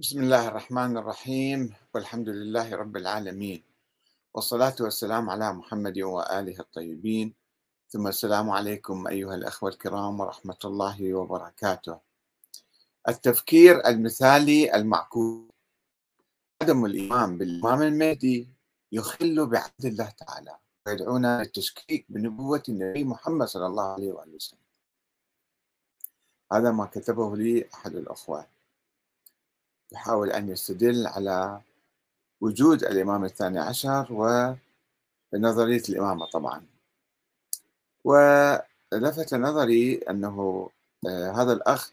بسم الله الرحمن الرحيم والحمد لله رب العالمين والصلاة والسلام على محمد وآله الطيبين. ثم السلام عليكم أيها الأخوة الكرام ورحمة الله وبركاته. التفكير المثالي المعكوس عدم الإيمان بالإمام المهدي يخل بعهد الله تعالى ويدعونا للتشكيك بنبوة النبي محمد صلى الله عليه وآله وسلم. هذا ما كتبه لي أحد الأخوة. يحاول أن يستدل على وجود الإمام الثاني عشر ونظرية الإمامة طبعا. ولفت نظري أنه آه، هذا الأخ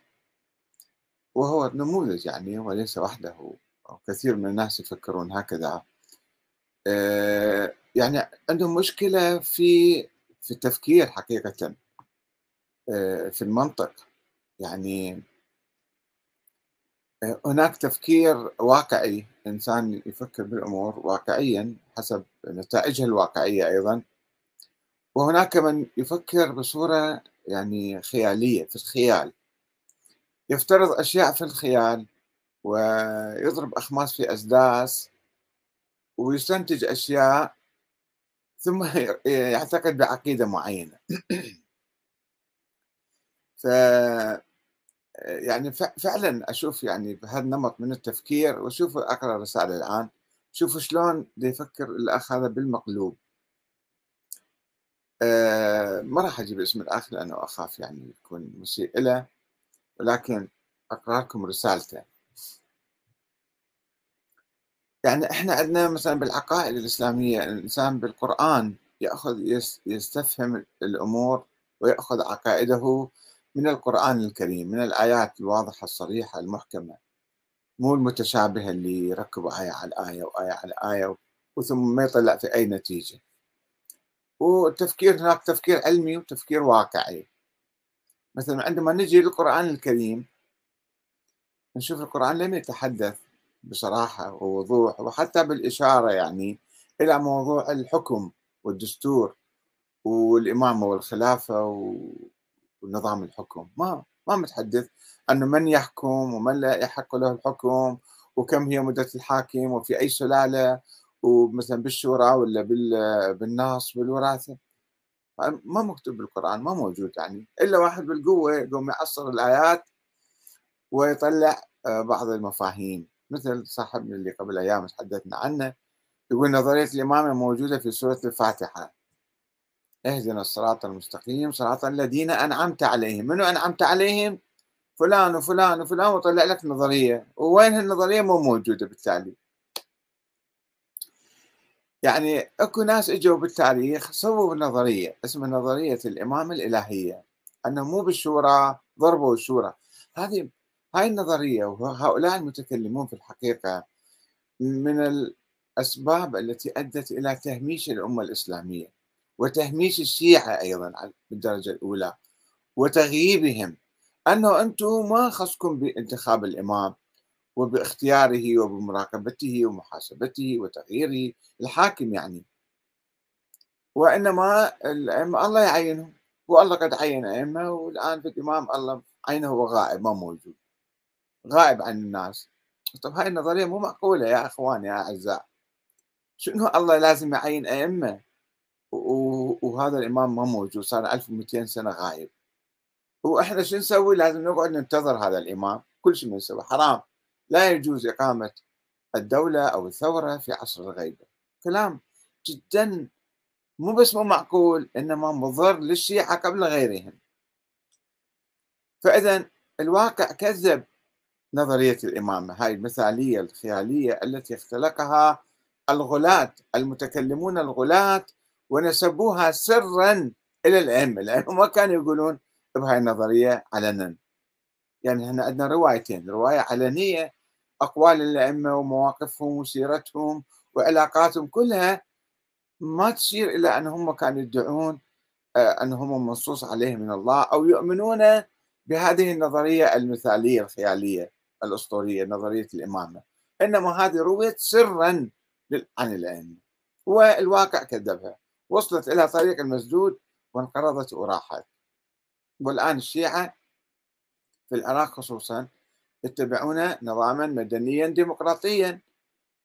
وهو نموذج يعني وليس وحده كثير من الناس يفكرون هكذا. آه، يعني عندهم مشكلة في في التفكير حقيقة آه، في المنطق. يعني هناك تفكير واقعي إنسان يفكر بالأمور واقعيا حسب نتائجها الواقعية أيضا. وهناك من يفكر بصورة يعني خيالية في الخيال. يفترض أشياء في الخيال ويضرب أخماس في أسداس ويستنتج أشياء ثم يعتقد بعقيدة معينة. ف يعني فعلا أشوف يعني بهذا النمط من التفكير واشوف أقرأ رسالة الآن شوفوا شلون يفكر الاخ هذا بالمقلوب. أه ما راح أجيب اسم الاخ لأنه أخاف يعني يكون مسيء له ولكن أقرأ لكم رسالته. يعني إحنا عندنا مثلا بالعقائد الإسلامية الإنسان بالقرآن يأخذ يستفهم الأمور ويأخذ عقائده من القرآن الكريم من الآيات الواضحة الصريحة المحكمة مو المتشابهة اللي يركبوا آية على آية وآية على آية وثم ما يطلع في أي نتيجة. والتفكير هناك تفكير علمي وتفكير واقعي. مثلا عندما نجي للقرآن الكريم نشوف القرآن لم يتحدث بصراحة ووضوح وحتى بالإشارة يعني إلى موضوع الحكم والدستور والإمامة والخلافة ونظام الحكم. ما ما متحدث أنه من يحكم ومن لا يحق له الحكم وكم هي مدة الحاكم وفي أي سلالة ومثلا بالشورى ولا بالنص بالوراثة. ما مكتوب بالقرآن ما موجود يعني. إلا واحد بالقوة يقوم يعصر الآيات ويطلع آه، بعض المفاهيم. مثل صاحبنا اللي قبل أيام تحدثنا عنه يقول نظرية الإمامة موجودة في سورة الفاتحة. اهدنا الصراط المستقيم صراط الذين أنعمت عليهم. منو أنعمت عليهم؟ فلان وفلان وفلان وطلع لك نظرية. وين هالنظرية؟ مو موجودة بالتالي. يعني أكو ناس إجوا بالتاريخ سووا نظرية اسمها نظرية الإمامة الإلهية. أنه مو بالشورى ضربوا الشورى. هذه هاي النظرية وهؤلاء المتكلمون في الحقيقة من الأسباب التي أدت إلى تهميش الأمة الإسلامية. وتهميش الشيعة أيضا بالدرجة الأولى وتغييبهم أنه أنتم ما خصكم بانتخاب الإمام وباختياره وبمراقبته ومحاسبته وتغييره الحاكم يعني. وإنما الأئمة الله يعينهم والله قد عين أئمة والآن في الإمام الله عينه هو غائب ما موجود غائب عن الناس. طب هاي النظرية مو معقولة يا أخواني يا أعزاء؟ شنو الله لازم يعين أئمة؟ وهذا الإمام ما موجود صار 1200 سنة غايب. وإحنا شو نسوي؟ لازم نقعد ننتظر هذا الإمام كل شيء نسوي حرام. لا يجوز إقامة الدولة أو الثورة في عصر الغيبة. كلام جدا مو بس مو معقول إنما مضر للشيعة قبل غيرهم. فإذا الواقع كذب نظرية الإمامة هاي المثالية الخيالية التي اختلقها الغلاة المتكلمون الغلاة ونسبوها سرا إلى الأئمة. لانهم ما كانوا يقولون بهاي النظرية علنا يعني إحنا عندنا روايتين. رواية علنية أقوال الأئمة ومواقفهم وسيرتهم وعلاقاتهم كلها ما تشير إلى أن هم كانوا يدعون آه، انهم منصوص عليهم من الله أو يؤمنون بهذه النظرية المثالية الخيالية الأسطورية نظرية الإمامة. إنما هذه رويت سرا عن الأئمة. والواقع كذبها. وصلت إلى طريق المسدود وانقرضت وراحت. والآن الشيعة في العراق خصوصا يتبعون نظاما مدنيا ديمقراطيا.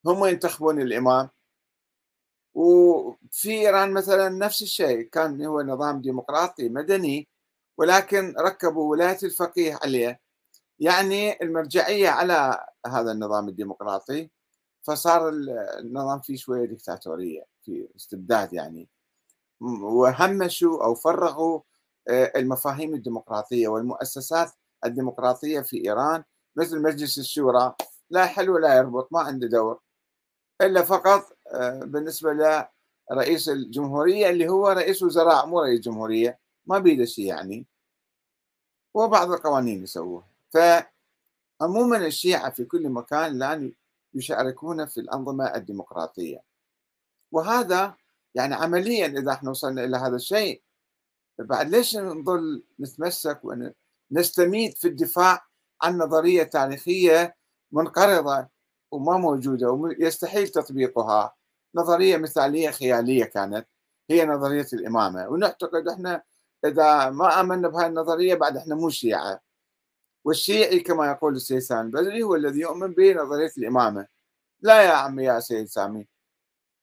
هم ينتخبون الإمام. وفي إيران مثلا نفس الشيء كان هو نظام ديمقراطي مدني ولكن ركبوا ولاية الفقيه عليه. يعني المرجعية على هذا النظام الديمقراطي فصار النظام فيه شوية دكتاتورية في استبداد يعني. وهمشوا أو فرغوا آه، المفاهيم الديمقراطية والمؤسسات الديمقراطية في إيران مثل مجلس الشورى. لا حل ولا يربط ما عنده دور. إلا فقط آه، بالنسبة لرئيس الجمهورية اللي هو رئيس وزراء مو رئيس جمهورية. ما بيده شيء يعني. وبعض القوانين يسووها. فعموما الشيعة في كل مكان الآن يشاركون في الأنظمة الديمقراطية. وهذا يعني عمليا إذا إحنا وصلنا إلى هذا الشيء. بعد ليش نظل نتمسك ونستميت في الدفاع عن نظرية تاريخية منقرضة وما موجودة ويستحيل تطبيقها؟ نظرية مثالية خيالية كانت هي نظرية الإمامة. ونعتقد إحنا إذا ما آمنا بهذه النظرية بعد إحنا مو شيعة. والشيعي كما يقول السيد سامي البدري هو الذي يؤمن بنظرية الإمامة. لا يا عمي يا سيد سامي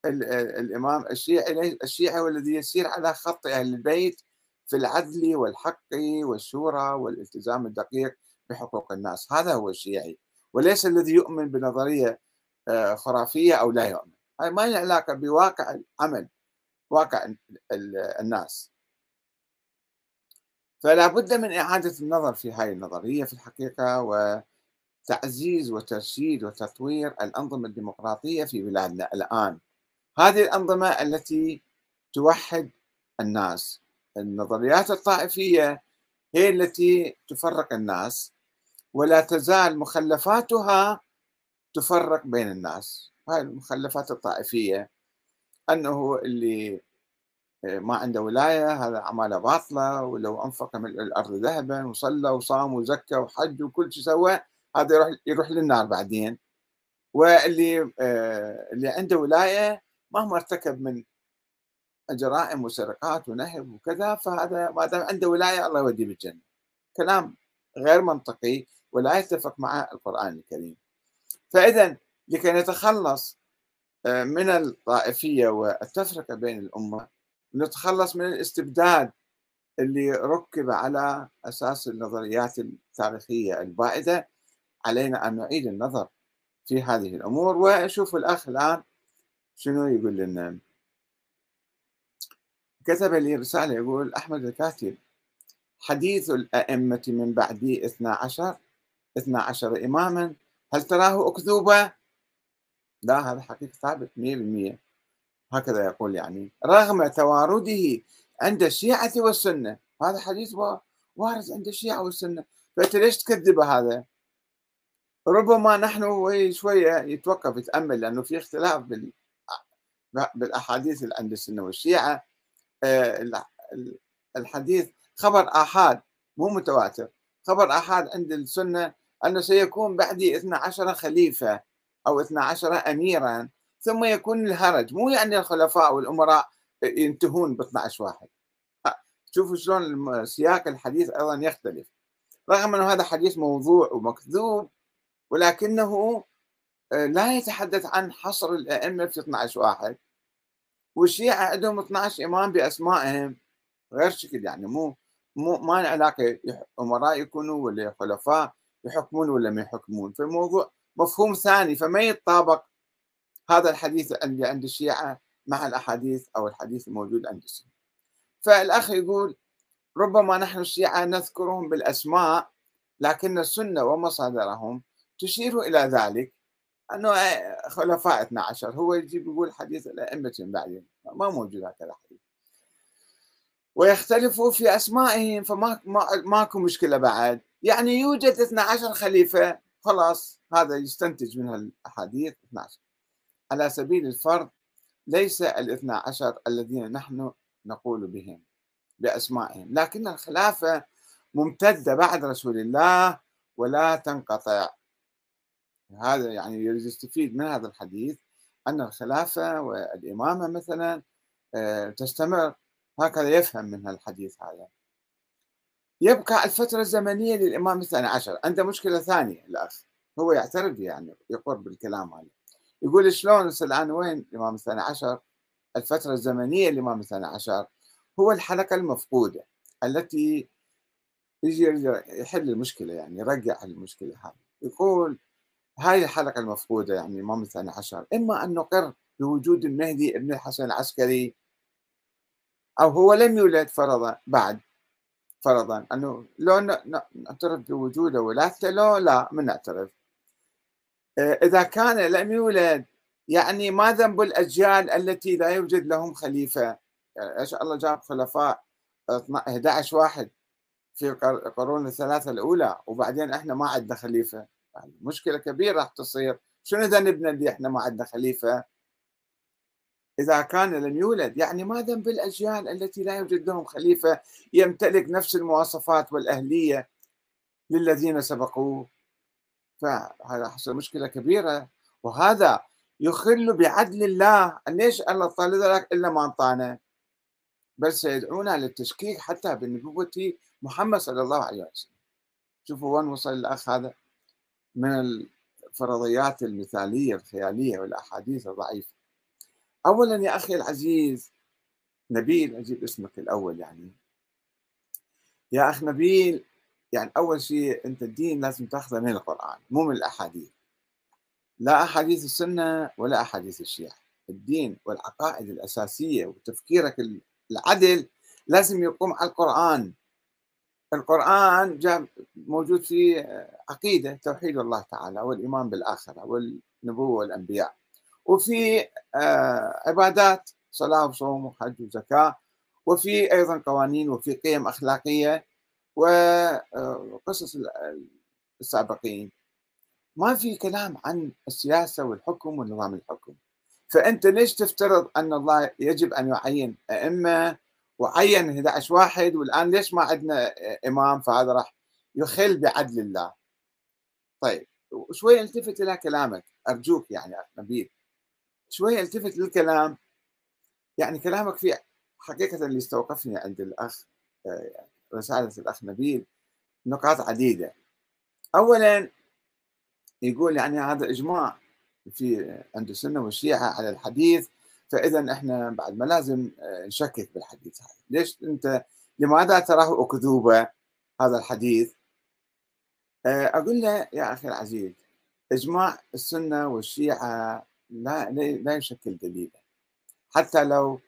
الإمام الشيعي الشيعي هو الذي يسير على خط أهل البيت في العدل والحق والشورى والالتزام الدقيق بحقوق الناس. هذا هو الشيعي. وليس الذي يؤمن بنظرية آه، خرافية أو لا يؤمن. هاي ما لها علاقة بواقع العمل واقع الناس. فلا بد من إعادة النظر في هذه النظرية في الحقيقة وتعزيز وترشيد وتطوير الأنظمة الديمقراطية في بلادنا الآن. هذه الأنظمة التي توحد الناس. النظريات الطائفية هي التي تفرق الناس ولا تزال مخلفاتها تفرق بين الناس. هاي المخلفات الطائفية أنه اللي ما عنده ولاية هذا أعماله باطلة ولو أنفق من الأرض ذهبا وصلى وصام وزكى وحج وكل شيء سوى هذا يروح يروح للنار بعدين. واللي آه، اللي عنده ولاية مهما ارتكب من جرائم وسرقات ونهب وكذا فهذا ما دام عنده ولاية الله يوديه بالجنة. كلام غير منطقي ولا يتفق مع القرآن الكريم. فإذا لكي نتخلص آه، من الطائفية والتفرقة بين الأمة نتخلص من الاستبداد اللي ركب على أساس النظريات التاريخية البائدة علينا أن نعيد النظر في هذه الأمور. ونشوف الأخ الآن شنو يقول لنا كتب لي رسالة يقول أحمد الكاتب حديث الأئمة من بعدي 12 12 إماما هل تراه أكذوبة؟ لا هذا حقيقة ثابت 100% هكذا يقول يعني رغم توارده عند الشيعة والسنة هذا حديث وارد عند الشيعة والسنة فأنت ليش تكذب هذا؟ ربما نحن شوية يتوقف يتأمل لأنه في اختلاف بال بالأحاديث اللي عند السنة والشيعة آه، الحديث خبر آحاد مو متواتر. خبر آحاد عند السنة أنه سيكون بعدي 12 خليفة أو 12 أميرا ثم يكون الهرج. مو يعني الخلفاء والأمراء ينتهون ب 12 واحد. شوفوا شلون سياق الحديث أيضا يختلف. رغم أنه هذا حديث موضوع ومكذوب ولكنه لا يتحدث عن حصر الأئمة في 12 واحد. والشيعة عندهم 12 إمام بأسمائهم. غير شكل يعني مو مو ما علاقة أمراء يكونوا ولا خلفاء يحكمون ولا ما يحكمون. فالموضوع مفهوم ثاني فما يتطابق هذا الحديث اللي عند الشيعة مع الأحاديث أو الحديث الموجود عند السنة فالأخ يقول ربما نحن الشيعة نذكرهم بالأسماء لكن السنة ومصادرهم تشير إلى ذلك. أنه خلفاء 12 هو يجيب يقول حديث الأئمة من بعدهم ما موجود هكذا حديث ويختلفوا في أسمائهم فما ماكو مشكلة بعد. يعني يوجد 12 خليفة خلاص هذا يستنتج من الأحاديث 12 على سبيل الفرض ليس الاثنى عشر الذين نحن نقول بهم بأسمائهم. لكن الخلافة ممتدة بعد رسول الله ولا تنقطع. هذا يعني يريد يستفيد من هذا الحديث أن الخلافة والإمامة مثلا آه، تستمر. هكذا يفهم من الحديث هذا. يبقى الفترة الزمنية للإمام الثاني عشر. عنده مشكلة ثانية الأخ هو يعترف يعني يقر بالكلام هذا يقول شلون الآن وين الإمام الثاني عشر؟ الفترة الزمنية للإمام الثاني عشر هو الحلقة المفقودة التي يجي يحل المشكلة يعني يرجع المشكلة هذه. يقول هاي الحلقة المفقودة يعني الإمام الثاني عشر. إما أن نقر بوجود المهدي ابن الحسن العسكري أو هو لم يولد فرضا بعد فرضا. أنه لو نعترف بوجوده ولاته لو لا من نعترف. آه، إذا كان لم يولد يعني ما ذنب الأجيال التي لا يوجد لهم خليفة. يعني إيش الله جاب خلفاء 11 واحد في القرون الثلاثة الأولى وبعدين إحنا ما عندنا خليفة. يعني مشكلة كبيرة راح تصير. شنو ذنبنا اللي إحنا ما عندنا خليفة؟ إذا كان لم يولد يعني ما ذنب الأجيال التي لا يوجد لهم خليفة يمتلك نفس المواصفات والأهلية للذين سبقوه. فهذا حصل مشكلة كبيرة وهذا يخل بعدل الله. ليش الله طال ذلك إلا ما أنطانا؟ بل سيدعونا للتشكيك حتى بنبوة محمد صلى الله عليه وسلم. شوفوا وين وصل الأخ هذا. من الفرضيات المثالية الخيالية والأحاديث الضعيفة. أولا يا أخي العزيز نبيل أجيب اسمك الأول يعني. يا أخ نبيل يعني أول شيء أنت الدين لازم تأخذه من القرآن مو من الأحاديث. لا أحاديث السنة ولا أحاديث الشيعة. الدين والعقائد الأساسية وتفكيرك العدل لازم يقوم على القرآن. القرآن جاء موجود فيه عقيدة توحيد الله تعالى والإيمان بالآخرة والنبوة والأنبياء. وفي آه، عبادات صلاة وصوم وحج وزكاة وفي أيضا قوانين وفي قيم أخلاقية وقصص آه، السابقين. ما في كلام عن السياسة والحكم ونظام الحكم. فأنت ليش تفترض أن الله يجب أن يعين أئمة وعين 11 واحد والآن ليش ما عندنا إمام؟ فهذا راح يخل بعدل الله. طيب شوي التفت إلى كلامك. أرجوك يعني نبيل شوي التفت للكلام. يعني كلامك في حقيقة اللي استوقفني عند الأخ آه، رسالة الأخ نبيل نقاط عديدة. أولا يقول يعني هذا إجماع في عند السنة والشيعة على الحديث فإذا إحنا بعد ما لازم آه، نشكك بالحديث هذا. ليش أنت لماذا تراه أكذوبة هذا الحديث؟ آه، أقول له يا أخي العزيز إجماع السنة والشيعة لا لا يشكل دليلا حتى لو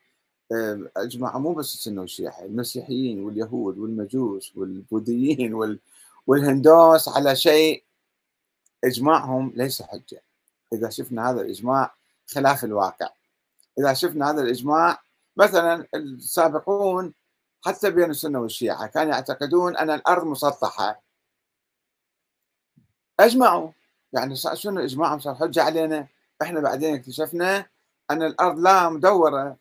آه، اجمع مو بس السنة والشيعة المسيحيين واليهود والمجوس والبوذيين والهندوس على شيء إجماعهم ليس حجة. إذا شفنا هذا الإجماع خلاف الواقع. إذا شفنا هذا الإجماع مثلا السابقون حتى بين السنة والشيعة كانوا يعتقدون أن الأرض مسطحة. أجمعوا. يعني شنو إجماعهم؟ صار حجه علينا. إحنا بعدين اكتشفنا أن الأرض لا مدورة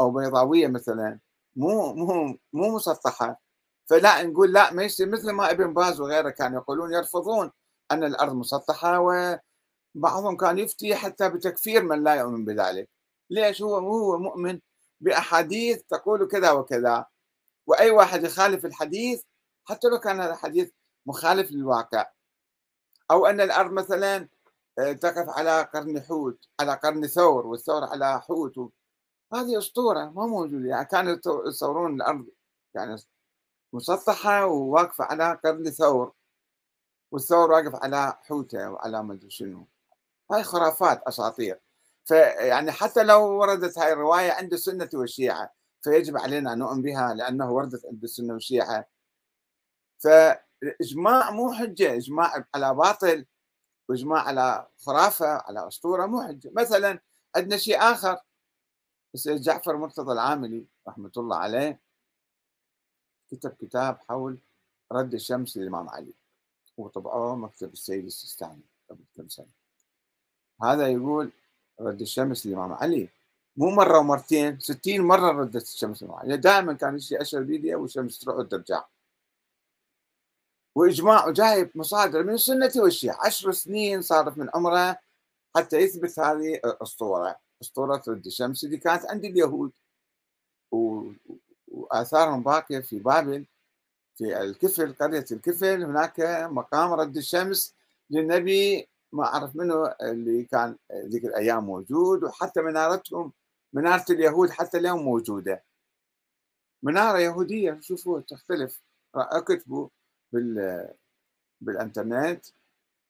أو بيضاوية مثلا. مو مو مو مسطحة. فلا نقول لا ما يصير مثل ما ابن باز وغيره كانوا يقولون يرفضون أن الأرض مسطحة وبعضهم كان يفتي حتى بتكفير من لا يؤمن بذلك. ليش هو هو مؤمن بأحاديث تقول كذا وكذا؟ وأي واحد يخالف الحديث حتى لو كان هذا الحديث مخالف للواقع. أو أن الأرض مثلا آه، تقف على قرن حوت على قرن ثور والثور على حوت. هذه أسطورة ما موجودة. يعني كانوا يصورون الأرض. يعني مسطحة وواقفة على قرن ثور. والثور واقف على حوته وعلى ما أدري شنو. هاي خرافات أساطير. فيعني حتى لو وردت هاي الرواية عند السنة والشيعة فيجب علينا أن نؤمن بها لأنه وردت عند السنة والشيعة. فاجماع مو حجة إجماع على باطل وإجماع على خرافة على أسطورة مو حجة. مثلا عندنا شيء آخر السيد جعفر مرتضى العاملي رحمة الله عليه كتب كتاب حول رد الشمس للإمام علي وطبعوه مكتب السيد السيستاني قبل كم سنة. هذا يقول رد الشمس للإمام علي. مو مرة ومرتين 60 مرة ردت الشمس للإمام علي. دائما كان يشي اشر بيدي والشمس تروح وترجع. وإجماع وجايب مصادر من السنة والشيعة. عشر سنين صارت من عمره حتى يثبت هذه الأسطورة. أسطورة رد الشمس اللي كانت عند اليهود. وآثارهم باقية في بابل في الكفل قرية الكفل. هناك مقام رد الشمس للنبي ما أعرف منه اللي كان ذيك الأيام موجود وحتى منارتهم منارة اليهود حتى اليوم موجودة. منارة يهودية شوفوا تختلف. اكتبوا بال بالإنترنت.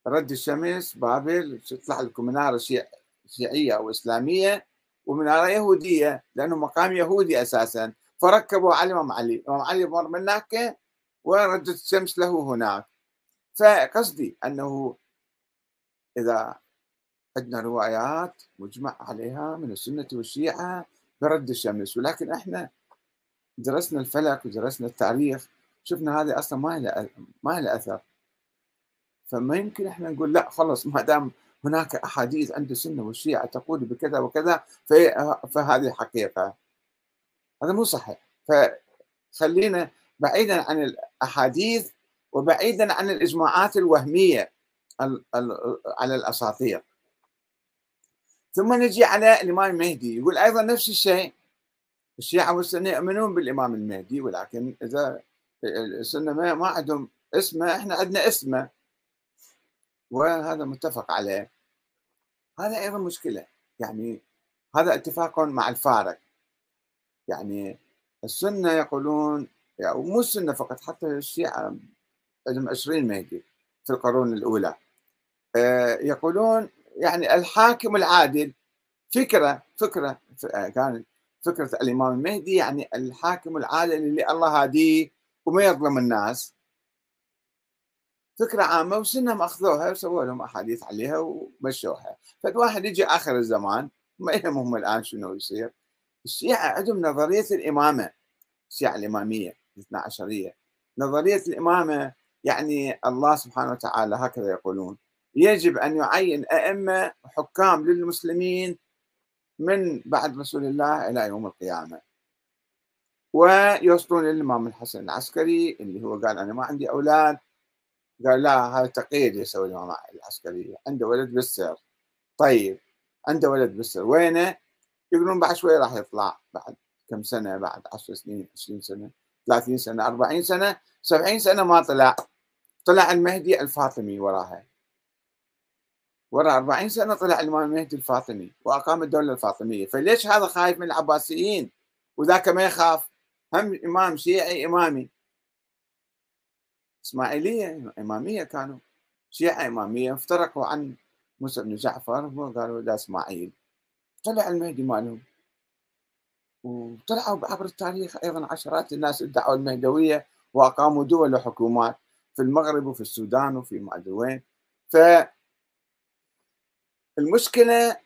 رد الشمس بابل تطلع لكم منارة شيعية أو إسلامية ومنارة يهودية لأنه مقام يهودي أساسا. فركبوا على الإمام علي. الإمام علي مر من هناك وردت الشمس له هناك. فقصدي أنه إذا عندنا روايات مجمع عليها من السنة والشيعة برد الشمس. ولكن إحنا درسنا الفلك ودرسنا التاريخ شفنا هذه أصلا ما لها ما لها أثر. فما يمكن إحنا نقول لا خلص ما دام هناك أحاديث عند السنة والشيعة تقول بكذا وكذا فهذه حقيقة. هذا مو صحيح. فخلينا بعيدا عن الأحاديث وبعيدا عن الإجماعات الوهمية. على الأساطير. ثم نجي على الإمام المهدي يقول أيضا نفس الشيء. الشيعة والسنة يؤمنون بالإمام المهدي ولكن إذا السنة ما, عندهم اسمه إحنا عندنا اسمه. وهذا متفق عليه. هذا أيضا مشكلة. يعني هذا اتفاق مع الفارق. يعني السنة يقولون يعني مو السنة فقط حتى الشيعة عندهم 20 مهدي. في القرون الأولى. آه، يقولون يعني الحاكم العادل فكرة آه، كانت فكرة الإمام المهدي يعني الحاكم العادل اللي الله هاديه وما يظلم الناس. فكرة عامة وسنهم أخذوها وسووا لهم أحاديث عليها ومشوها. فالواحد يجي آخر الزمان ما يهمهم الآن شنو يصير. الشيعة عندهم نظرية الإمامة الشيعة الإمامية الاثنا عشرية. نظرية الإمامة يعني الله سبحانه وتعالى هكذا يقولون. يجب أن يعين أئمة وحكام للمسلمين من بعد رسول الله إلى يوم القيامة. ويوصلون للإمام الحسن العسكري اللي هو قال أنا ما عندي أولاد. قال لا هذا تقييد يسوي الإمام العسكري. عنده ولد بالسر. طيب عنده ولد بالسر. وينه؟ يقولون بعد شوي راح يطلع. بعد كم سنة؟ بعد 10 سنين 20 سنة 30 سنة 40 سنة 70 سنة ما طلع. طلع المهدي الفاطمي وراها. ورا 40 سنة طلع الامام المهدي الفاطمي وأقام الدولة الفاطمية. فليش هذا خايف من العباسيين؟ وذاك ما يخاف. هم إمام شيعي إمامي. إسماعيلية إمامية كانوا. شيعة إمامية افترقوا عن موسى بن جعفر وقالوا لا إسماعيل. طلع المهدي مالهم. وطلعوا عبر التاريخ أيضا عشرات الناس ادعوا المهدوية وأقاموا دول وحكومات. في المغرب وفي السودان وفي ما أدري وين. ف المشكلة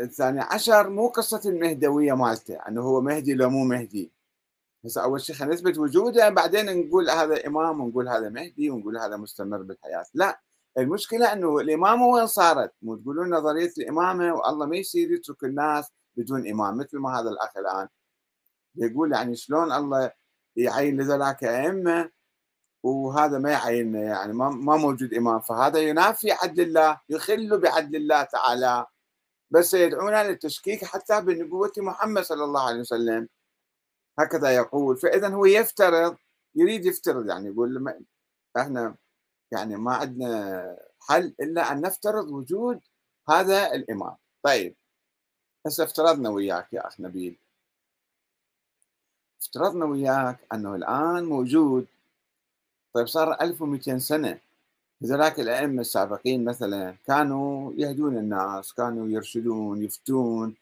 الثاني عشر مو قصة المهدوية مالته إنه هو مهدي لو مو مهدي. هسه أول شيء خلينا نثبت وجوده بعدين نقول هذا إمام ونقول هذا مهدي ونقول هذا مستمر بالحياة. لا المشكلة إنه الامامه وين صارت؟ مو تقولون نظرية الامامه والله ما يصير يترك الناس بدون إمام مثل ما هذا الأخ الآن. يقول يعني شلون الله يعين لذلك أئمة وهذا ما يعين يعني ما ما موجود امام فهذا ينافي عدل الله يخل بعدل الله تعالى بس يدعونا للتشكيك حتى بنبوة محمد صلى الله عليه وسلم. هكذا يقول. فاذا هو يفترض يريد يفترض يعني يقول إحنا يعني ما عندنا حل إلا أن نفترض وجود هذا الامام طيب هسه افترضنا وياك يا أخ نبيل. افترضنا وياك أنه الآن موجود طيب صار 1200 سنة. هذولاك الأئمة السابقين مثلا كانوا يهدون الناس كانوا يرشدون يفتون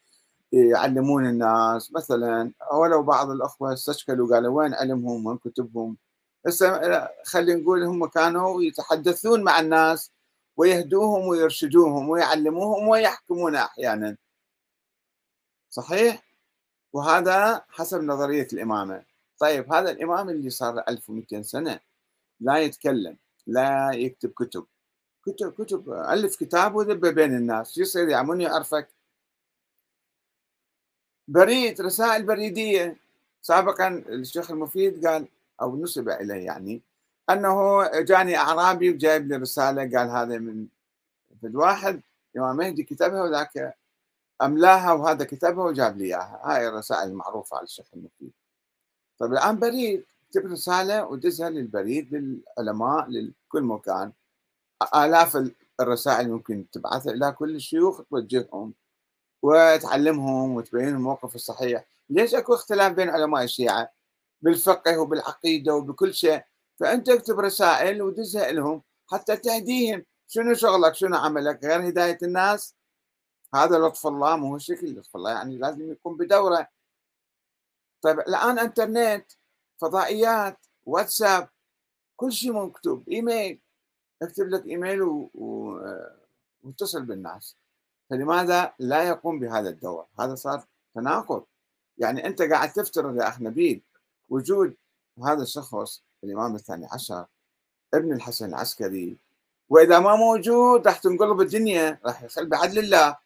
يعلمون الناس. مثلا ولو بعض الأخوة استشكلوا قالوا وين علمهم وين كتبهم؟ هسه خلينا نقول هم كانوا يتحدثون مع الناس ويهدوهم ويرشدوهم ويعلموهم ويحكمون أحيانا. صحيح؟ وهذا حسب نظرية الإمامة. طيب هذا الإمام اللي صار 1200 سنة. لا يتكلم لا يكتب كتب. كتب كتب ألف كتاب وذبه بين الناس يصير يعني من يعرفك بريد رسائل بريدية. سابقا الشيخ المفيد قال أو نسب إليه يعني أنه جاني أعرابي وجايب لي رسالة قال هذا من واحد إمام مهدي كتبها وذاك أملاها وهذا كتبها وجاب لي إياها. هاي الرسائل المعروفة على الشيخ المفيد. طيب الآن بريد. اكتب رسالة ودزها للبريد للعلماء لكل مكان. آلاف الرسائل ممكن تبعثها إلى كل الشيوخ توجههم وتعلمهم وتبين الموقف الصحيح. ليش أكو اختلاف بين علماء الشيعة؟ بالفقه وبالعقيدة وبكل شيء. فأنت اكتب رسائل ودزها لهم حتى تهديهم. شنو شغلك؟ شنو عملك؟ غير هداية الناس؟ هذا لطف الله مو شكل لطف الله. يعني لازم يكون بدورة. طيب الآن إنترنت. فضائيات واتساب كل شيء مكتوب إيميل. أكتب لك إيميل و... و... واتصل بالناس. فلماذا لا يقوم بهذا الدور؟ هذا صار تناقض. يعني أنت قاعد تفترض يا أخ نبيل وجود هذا الشخص الإمام الثاني عشر ابن الحسن العسكري وإذا ما موجود راح تنقلب الدنيا راح يخل بعدل الله.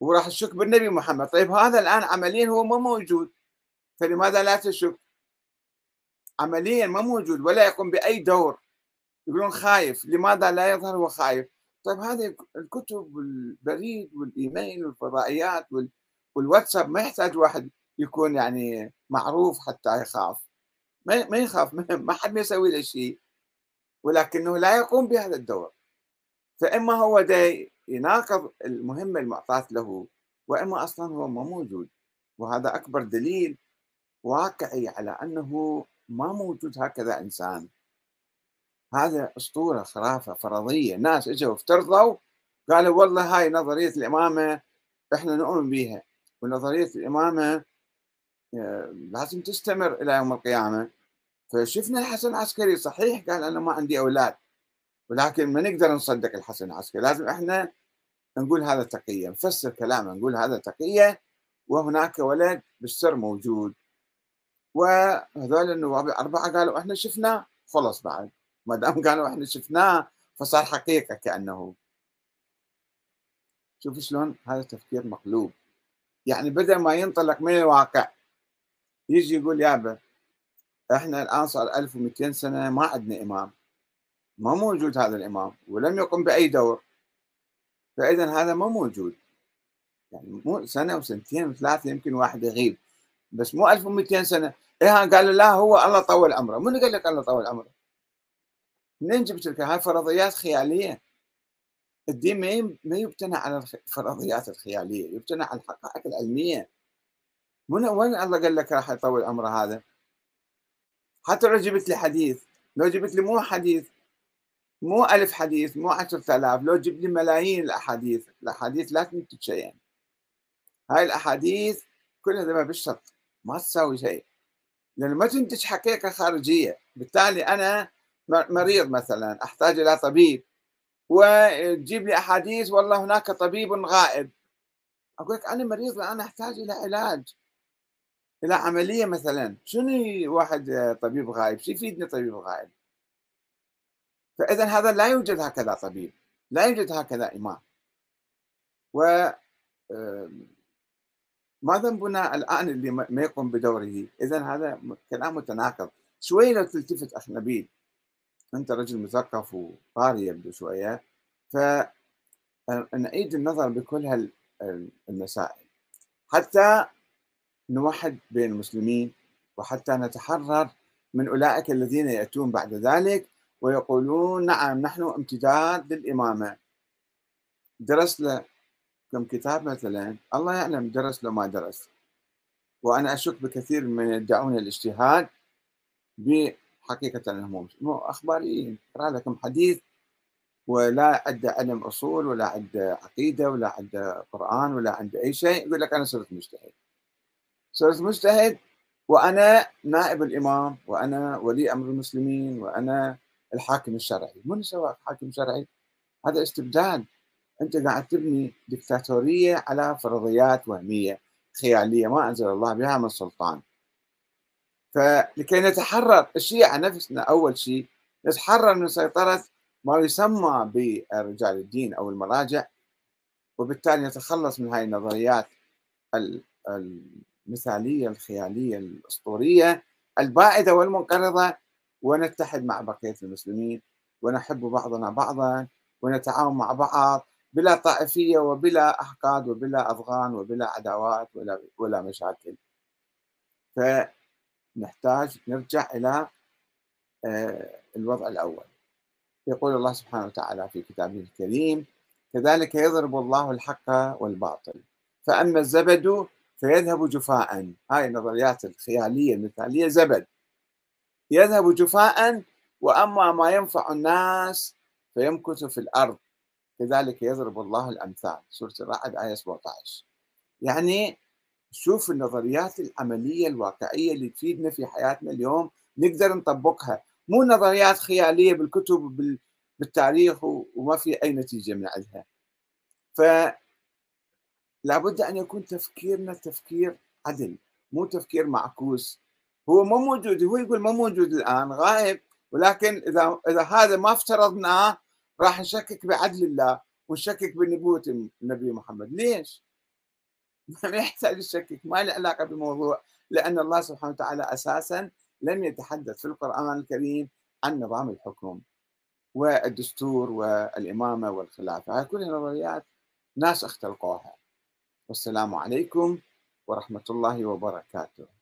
وراح تشك بالنبي محمد. طيب هذا الآن عمليا هو ما موجود. فلماذا لا تشك؟ عمليا ما موجود ولا يقوم بأي دور. يقولون خايف لماذا لا يظهر هو خايف؟ طيب هذه الكتب والبريد والإيميل والفضائيات والواتساب ما يحتاج واحد يكون يعني معروف حتى يخاف. ما يخاف ما حد ما يسوي له شيء. ولكنه لا يقوم بهذا الدور. فإما هو دا يناقض المهمه المعطاة له وإما أصلا هو ما موجود. وهذا أكبر دليل واقعي على أنه ما موجود هكذا إنسان. هذا أسطورة خرافة فرضية. ناس إجوا افترضوا قالوا والله هاي نظرية الإمامة إحنا نؤمن بها ونظرية الإمامة آه، لازم تستمر إلى يوم القيامة. فشفنا الحسن العسكري صحيح قال أنا ما عندي أولاد ولكن ما نقدر نصدق الحسن العسكري. لازم إحنا نقول هذا تقية نفسر كلامه نقول هذا تقية وهناك ولد بالسر موجود. وهذول النواب الاربعه قالوا إحنا شفناه. خلص بعد. ما دام قالوا إحنا شفناه فصار حقيقة كأنه. شوف شلون هذا تفكير مقلوب. يعني بدل ما ينطلق من الواقع يجي يقول يابا إحنا الآن صار 1200 سنة ما عندنا إمام. ما موجود هذا الإمام ولم يقم بأي دور. فإذا هذا ما موجود. يعني مو سنة وسنتين وثلاثة يمكن واحد يغيب. بس مو 1200 سنة. إيه قالوا لا هو الله طول عمره. من قال لك الله طول عمره؟ منين جبت لك؟ هاي فرضيات خيالية. الدين ما ما يبتنى على الفرضيات الخيالية يبتنى على الحقائق العلمية. من وين الله قال لك راح يطول عمره هذا؟ حتى لو جبت لي حديث لو جبت لي مو حديث مو ألف حديث مو عشرة آلاف لو جبت لي ملايين الأحاديث الأحاديث لا تنتج شيئا. هاي الأحاديث كلها ما بالشط ما تساوي شيء. لأنه ما تنتج حقيقة خارجية. بالتالي أنا مريض مثلا أحتاج إلى طبيب. وتجيب لي أحاديث والله هناك طبيب غائب. أقول لك أنا مريض الآن أحتاج إلى علاج. إلى عملية مثلا. شنو واحد طبيب غائب؟ شو يفيدني طبيب غائب؟ فإذا هذا لا يوجد هكذا طبيب. لا يوجد هكذا إمام. و ما ذنبنا الآن اللي ما يقوم بدوره. إذا هذا كلام متناقض. شوي لو تلتفت أخ نبيل. أنت رجل مثقف وقاري يبدو شوية. فنعيد النظر بكل هالمسائل حتى نوحد بين المسلمين وحتى نتحرر من أولئك الذين يأتون بعد ذلك ويقولون نعم نحن امتداد للإمامة. درس له كم كتاب مثلا الله يعلم درس له ما درس. وأنا أشك بكثير من يدعون الاجتهاد بحقيقة أنهم مو أخباريين أقرأ لكم حديث ولا عنده علم أصول ولا عنده عقيدة ولا عنده قرآن ولا عنده أي شيء يقول لك أنا صرت مجتهد. صرت مجتهد وأنا نائب الإمام وأنا ولي أمر المسلمين وأنا الحاكم الشرعي. من سواء حاكم شرعي؟ هذا استبداد أنت قاعد تبني دكتاتورية على فرضيات وهمية خيالية ما أنزل الله بها من سلطان. فلكي نتحرر الشيعة نفسنا أول شيء نتحرر من سيطرة ما يسمى برجال الدين أو المراجع وبالتالي نتخلص من هذه النظريات المثالية الخيالية الأسطورية البائدة والمنقرضة ونتحد مع بقية المسلمين ونحب بعضنا بعضا ونتعاون مع بعض بلا طائفية وبلا أحقاد وبلا أفغان وبلا عداوات ولا ولا مشاكل. ف نحتاج نرجع إلى آه، الوضع الأول. يقول الله سبحانه وتعالى في كتابه الكريم كذلك يضرب الله الحق والباطل فأما الزبد فيذهب جفاء. هاي النظريات الخيالية المثالية زبد. يذهب جفاء وأما ما ينفع الناس فيمكث في الأرض. كذلك يضرب الله الأمثال. سورة الرعد آية 17 يعني شوف النظريات العملية الواقعية اللي تفيدنا في حياتنا اليوم نقدر نطبقها. مو نظريات خيالية بالكتب بالتاريخ وما في أي نتيجة من عندها. ف لابد أن يكون تفكيرنا تفكير عدل مو تفكير معكوس. هو مو موجود هو يقول مو موجود الآن غائب ولكن إذا إذا هذا ما افترضناه راح نشكك بعدل الله ونشكك بنبوة النبي محمد. ليش؟ ما يحتاج يشكك ما له علاقة بالموضوع لأن الله سبحانه وتعالى أساسا لم يتحدث في القرآن الكريم عن نظام الحكم والدستور والإمامة والخلافة. هاي كلها نظريات ناس اختلقوها. والسلام عليكم ورحمة الله وبركاته.